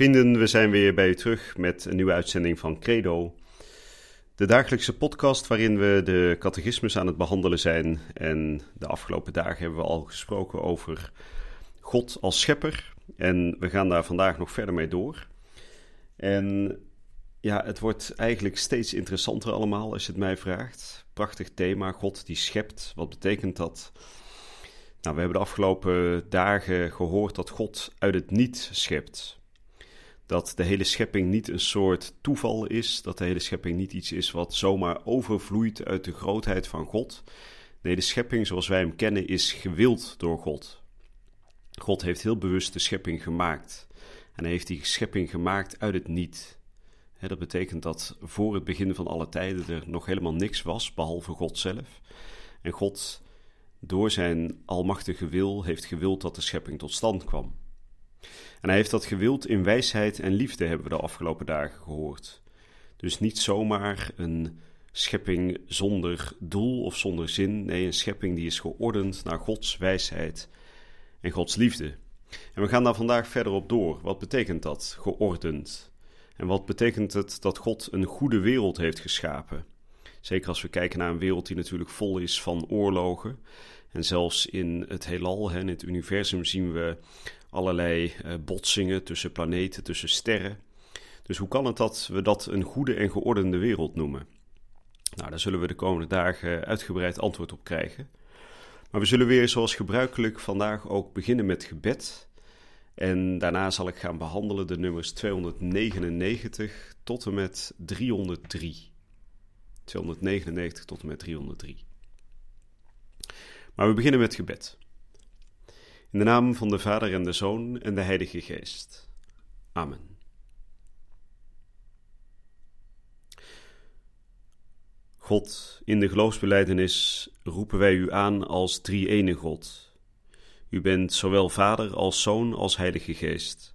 Vrienden, we zijn weer bij u terug met een nieuwe uitzending van Credo. De dagelijkse podcast waarin we de catechismus aan het behandelen zijn. En de afgelopen dagen hebben we al gesproken over God als schepper. En we gaan daar vandaag nog verder mee door. En ja, het wordt eigenlijk steeds interessanter allemaal als je het mij vraagt. Prachtig thema, God die schept. Wat betekent dat? Nou, we hebben de afgelopen dagen gehoord dat God uit het niet schept dat de hele schepping niet een soort toeval is, dat de hele schepping niet iets is wat zomaar overvloeit uit de grootheid van God. Nee, de schepping zoals wij hem kennen is gewild door God. God heeft heel bewust de schepping gemaakt. En hij heeft die schepping gemaakt uit het niet. dat betekent dat voor het begin van alle tijden er nog helemaal niks was, behalve God zelf. En God, door zijn almachtige wil, heeft gewild dat de schepping tot stand kwam. En hij heeft dat gewild in wijsheid en liefde, hebben we de afgelopen dagen gehoord. Dus niet zomaar een schepping zonder doel of zonder zin. Nee, een schepping die is geordend naar Gods wijsheid en Gods liefde. En we gaan daar vandaag verder op door. Wat betekent dat, geordend? En wat betekent het dat God een goede wereld heeft geschapen? Zeker als we kijken naar een wereld die natuurlijk vol is van oorlogen. En zelfs in het heelal, in het universum, zien we allerlei uh, botsingen tussen planeten, tussen sterren. Dus hoe kan het dat we dat een goede en geordende wereld noemen? Nou, daar zullen we de komende dagen uitgebreid antwoord op krijgen. Maar we zullen weer zoals gebruikelijk vandaag ook beginnen met gebed. En daarna zal ik gaan behandelen de nummers 299 tot en met 303. 299 tot en met 303. Maar we beginnen met gebed. In de naam van de Vader en de Zoon en de Heilige Geest. Amen. God, in de geloofsbeleidenis roepen wij u aan als drie-ene God. U bent zowel Vader als Zoon als Heilige Geest.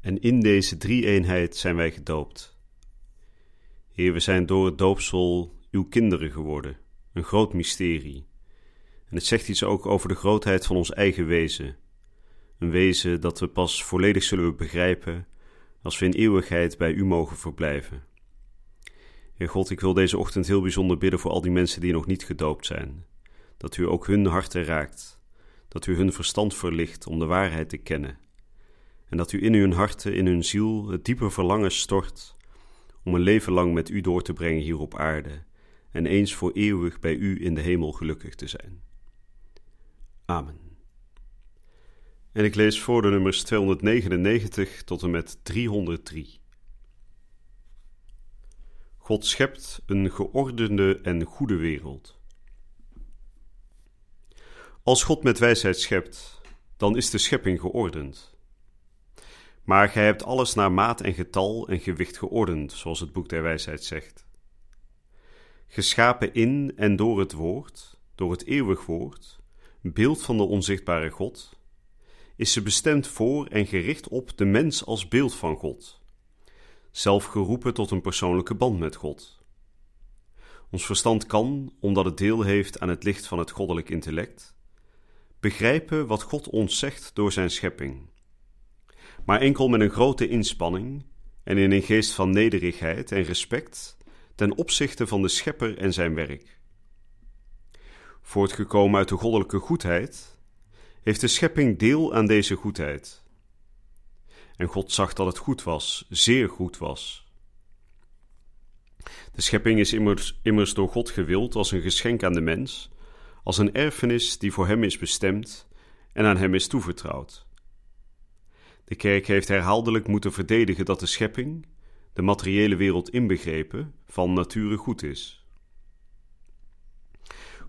En in deze drie-eenheid zijn wij gedoopt. Heer, we zijn door het doopsel uw kinderen geworden, een groot mysterie. En het zegt iets ook over de grootheid van ons eigen wezen. Een wezen dat we pas volledig zullen begrijpen als we in eeuwigheid bij U mogen verblijven. Heer God, ik wil deze ochtend heel bijzonder bidden voor al die mensen die nog niet gedoopt zijn. Dat U ook hun harten raakt, dat U hun verstand verlicht om de waarheid te kennen. En dat U in hun harten, in hun ziel, het diepe verlangen stort om een leven lang met U door te brengen hier op aarde en eens voor eeuwig bij U in de hemel gelukkig te zijn. Amen. En ik lees voor de nummers 299 tot en met 303. God schept een geordende en goede wereld. Als God met wijsheid schept, dan is de schepping geordend. Maar gij hebt alles naar maat en getal en gewicht geordend, zoals het boek der wijsheid zegt. Geschapen in en door het woord, door het eeuwig woord, beeld van de onzichtbare God, is ze bestemd voor en gericht op de mens als beeld van God, zelf geroepen tot een persoonlijke band met God. Ons verstand kan, omdat het deel heeft aan het licht van het goddelijk intellect, begrijpen wat God ons zegt door zijn schepping. Maar enkel met een grote inspanning en in een geest van nederigheid en respect ten opzichte van de schepper en zijn werk voortgekomen uit de goddelijke goedheid, heeft de schepping deel aan deze goedheid. En God zag dat het goed was, zeer goed was. De schepping is immers, door God gewild als een geschenk aan de mens, als een erfenis die voor hem is bestemd en aan hem is toevertrouwd. De kerk heeft herhaaldelijk moeten verdedigen dat de schepping, de materiële wereld inbegrepen, van nature goed is.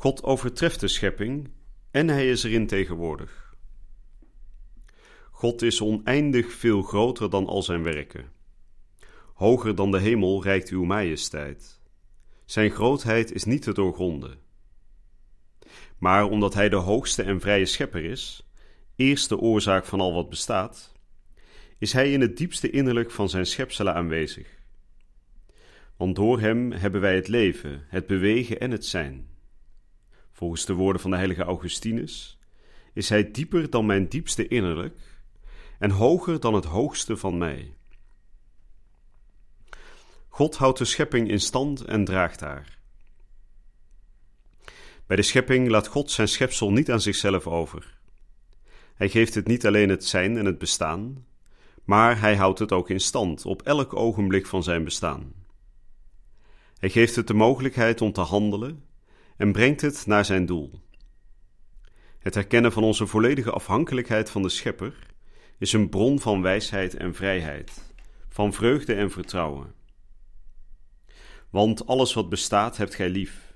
God overtreft de schepping en hij is erin tegenwoordig. God is oneindig veel groter dan al zijn werken. Hoger dan de hemel reikt uw majesteit. Zijn grootheid is niet te doorgronden. Maar omdat hij de hoogste en vrije schepper is, eerste oorzaak van al wat bestaat, is hij in het diepste innerlijk van zijn schepselen aanwezig. Want door hem hebben wij het leven, het bewegen en het zijn. Volgens de woorden van de heilige Augustinus is hij dieper dan mijn diepste innerlijk en hoger dan het hoogste van mij. God houdt de schepping in stand en draagt haar. Bij de schepping laat God zijn schepsel niet aan zichzelf over. Hij geeft het niet alleen het zijn en het bestaan, maar hij houdt het ook in stand op elk ogenblik van zijn bestaan. Hij geeft het de mogelijkheid om te handelen en brengt het naar zijn doel. Het herkennen van onze volledige afhankelijkheid van de Schepper is een bron van wijsheid en vrijheid, van vreugde en vertrouwen. Want alles wat bestaat hebt gij lief,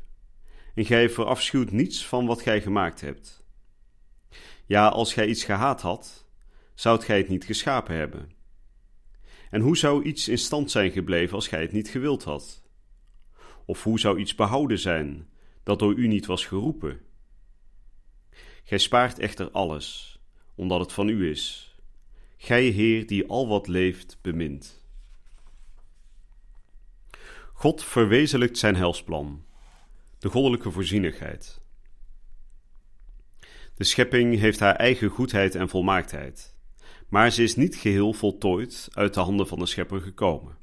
en gij verafschuwt niets van wat gij gemaakt hebt. Ja, als gij iets gehaat had, zoudt gij het niet geschapen hebben. En hoe zou iets in stand zijn gebleven als gij het niet gewild had? Of hoe zou iets behouden zijn dat door u niet was geroepen? Gij spaart echter alles, omdat het van u is. Gij, Heer, die al wat leeft, bemint. God verwezenlijkt zijn helsplan, de goddelijke voorzienigheid. De schepping heeft haar eigen goedheid en volmaaktheid, maar ze is niet geheel voltooid uit de handen van de schepper gekomen.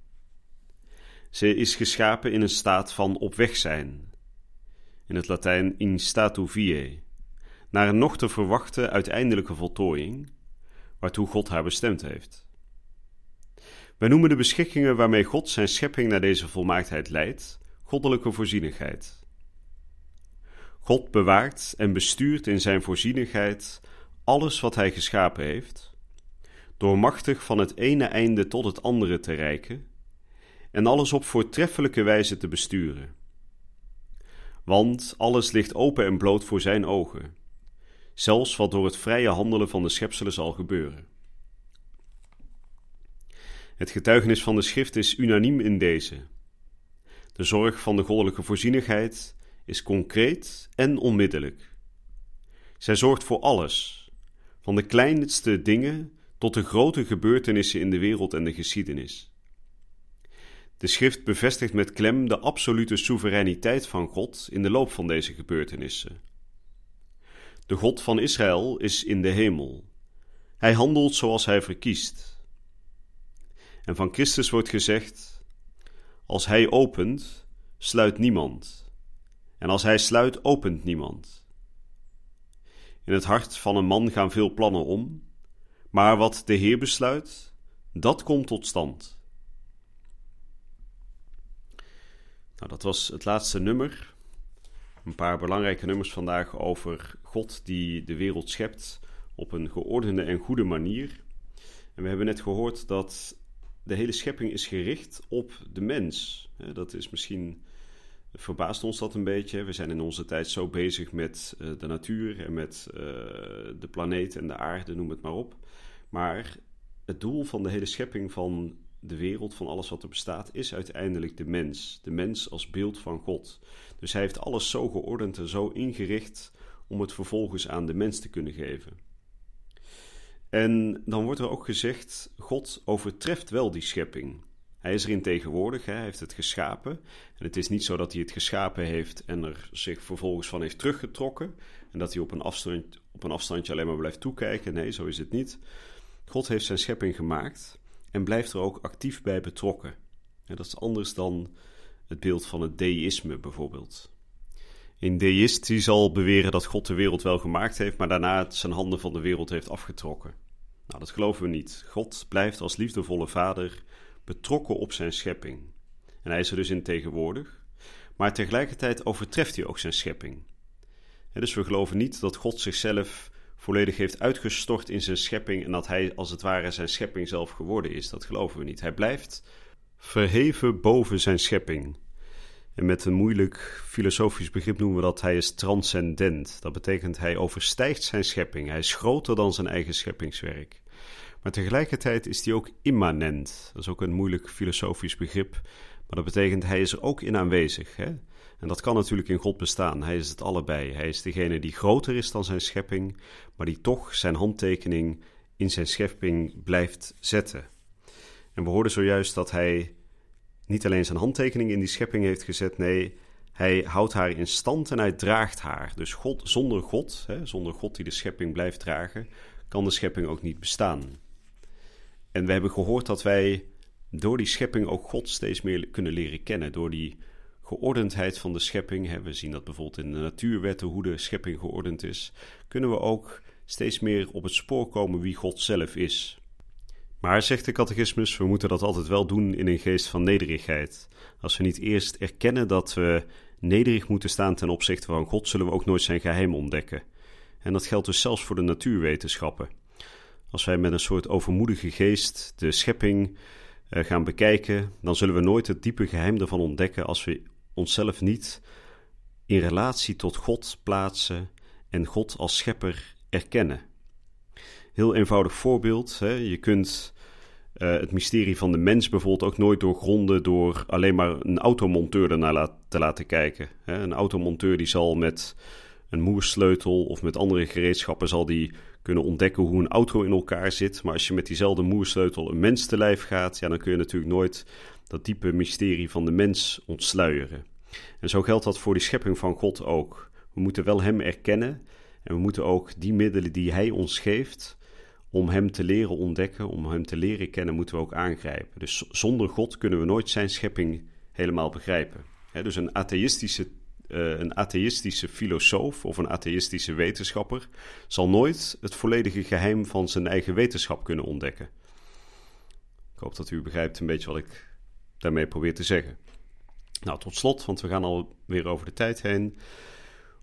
Ze is geschapen in een staat van op weg zijn, in het Latijn in statu vie, naar een nog te verwachten uiteindelijke voltooiing, waartoe God haar bestemd heeft. Wij noemen de beschikkingen waarmee God zijn schepping naar deze volmaaktheid leidt, goddelijke voorzienigheid. God bewaakt en bestuurt in zijn voorzienigheid alles wat hij geschapen heeft, door machtig van het ene einde tot het andere te reiken en alles op voortreffelijke wijze te besturen. Want alles ligt open en bloot voor zijn ogen, zelfs wat door het vrije handelen van de schepselen zal gebeuren. Het getuigenis van de schrift is unaniem in deze. De zorg van de goddelijke voorzienigheid is concreet en onmiddellijk. Zij zorgt voor alles, van de kleinste dingen tot de grote gebeurtenissen in de wereld en de geschiedenis. De schrift bevestigt met klem de absolute soevereiniteit van God in de loop van deze gebeurtenissen. De God van Israël is in de hemel. Hij handelt zoals hij verkiest. En van Christus wordt gezegd: Als hij opent, sluit niemand. En als hij sluit, opent niemand. In het hart van een man gaan veel plannen om, maar wat de Heer besluit, dat komt tot stand. Nou, dat was het laatste nummer. Een paar belangrijke nummers vandaag over God die de wereld schept op een geordende en goede manier. En we hebben net gehoord dat de hele schepping is gericht op de mens. Dat is misschien verbaast ons dat een beetje. We zijn in onze tijd zo bezig met eh, de natuur en met uh, de planeet en de aarde, noem het maar op. Maar het doel van de hele schepping van de wereld, van alles wat er bestaat, is uiteindelijk de mens. De mens als beeld van God. Dus hij heeft alles zo geordend en zo ingericht om het vervolgens aan de mens te kunnen geven. En dan wordt er ook gezegd: God overtreft wel die schepping. Hij is erin tegenwoordig, hij heeft het geschapen. En het is niet zo dat hij het geschapen heeft en er zich vervolgens van heeft teruggetrokken. En dat hij op een, afstand, op een afstandje alleen maar blijft toekijken. Nee, zo is het niet. God heeft zijn schepping gemaakt en blijft er ook actief bij betrokken. En dat is anders dan het beeld van het deïsme bijvoorbeeld. Een deïst zal beweren dat God de wereld wel gemaakt heeft, maar daarna zijn handen van de wereld heeft afgetrokken. Nou, dat geloven we niet. God blijft als liefdevolle vader betrokken op zijn schepping. En hij is er dus in tegenwoordig, maar tegelijkertijd overtreft hij ook zijn schepping. Dus we geloven niet dat God zichzelf volledig heeft uitgestort in zijn schepping en dat hij als het ware zijn schepping zelf geworden is. Dat geloven we niet. Hij blijft verheven boven zijn schepping. En met een moeilijk filosofisch begrip noemen we dat hij is transcendent. Dat betekent hij overstijgt zijn schepping. Hij is groter dan zijn eigen scheppingswerk. Maar tegelijkertijd is die ook immanent. Dat is ook een moeilijk filosofisch begrip. Maar dat betekent hij is er ook in aanwezig. Hè? En dat kan natuurlijk in God bestaan. Hij is het allebei. Hij is degene die groter is dan zijn schepping, maar die toch zijn handtekening in zijn schepping blijft zetten. En we hoorden zojuist dat hij niet alleen zijn handtekening in die schepping heeft gezet, nee, hij houdt haar in stand en hij draagt haar. Dus God, zonder God, hè, zonder God die de schepping blijft dragen, kan de schepping ook niet bestaan. En we hebben gehoord dat wij door die schepping ook God steeds meer kunnen leren kennen. Door die geordendheid van de schepping, we zien dat bijvoorbeeld in de natuurwetten hoe de schepping geordend is, kunnen we ook steeds meer op het spoor komen wie God zelf is. Maar, zegt de catechismus, we moeten dat altijd wel doen in een geest van nederigheid. Als we niet eerst erkennen dat we nederig moeten staan ten opzichte van God, zullen we ook nooit zijn geheim ontdekken. En dat geldt dus zelfs voor de natuurwetenschappen. Als wij met een soort overmoedige geest de schepping eh, gaan bekijken, dan zullen we nooit het diepe geheim ervan ontdekken als we onszelf niet in relatie tot God plaatsen en God als schepper erkennen. Heel eenvoudig voorbeeld: hè? je kunt uh, het mysterie van de mens bijvoorbeeld ook nooit doorgronden door alleen maar een automonteur ernaar te laten kijken. Hè? Een automonteur die zal met een moersleutel of met andere gereedschappen zal die kunnen ontdekken hoe een auto in elkaar zit. Maar als je met diezelfde moersleutel een mens te lijf gaat, ja, dan kun je natuurlijk nooit dat diepe mysterie van de mens ontsluieren. En zo geldt dat voor die schepping van God ook. We moeten wel Hem erkennen en we moeten ook die middelen die Hij ons geeft om Hem te leren ontdekken, om Hem te leren kennen, moeten we ook aangrijpen. Dus zonder God kunnen we nooit Zijn schepping helemaal begrijpen. dus een atheïstische, uh, een atheïstische filosoof of een atheïstische wetenschapper zal nooit het volledige geheim van zijn eigen wetenschap kunnen ontdekken. Ik hoop dat u begrijpt een beetje wat ik daarmee probeer te zeggen. Nou, tot slot, want we gaan alweer over de tijd heen.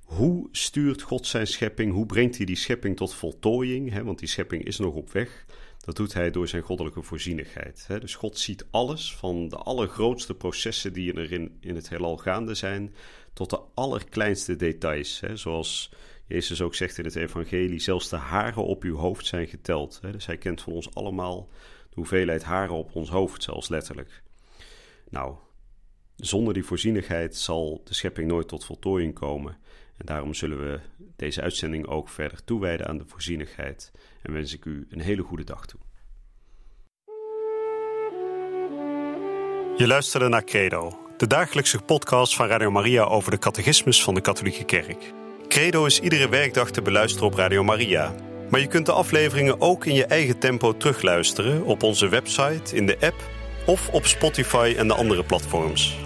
Hoe stuurt God zijn schepping? Hoe brengt hij die schepping tot voltooiing? Want die schepping is nog op weg. Dat doet hij door zijn goddelijke voorzienigheid. Dus God ziet alles, van de allergrootste processen die er in, het heelal gaande zijn, tot de allerkleinste details. Zoals Jezus ook zegt in het Evangelie: zelfs de haren op uw hoofd zijn geteld. Dus hij kent van ons allemaal de hoeveelheid haren op ons hoofd, zelfs letterlijk. Nou, zonder die voorzienigheid zal de schepping nooit tot voltooiing komen. En daarom zullen we deze uitzending ook verder toewijden aan de voorzienigheid. En wens ik u een hele goede dag toe. Je luisterde naar Credo, de dagelijkse podcast van Radio Maria over de catechismus van de Katholieke Kerk. Credo is iedere werkdag te beluisteren op Radio Maria. Maar je kunt de afleveringen ook in je eigen tempo terugluisteren op onze website, in de app of op Spotify en de andere platforms.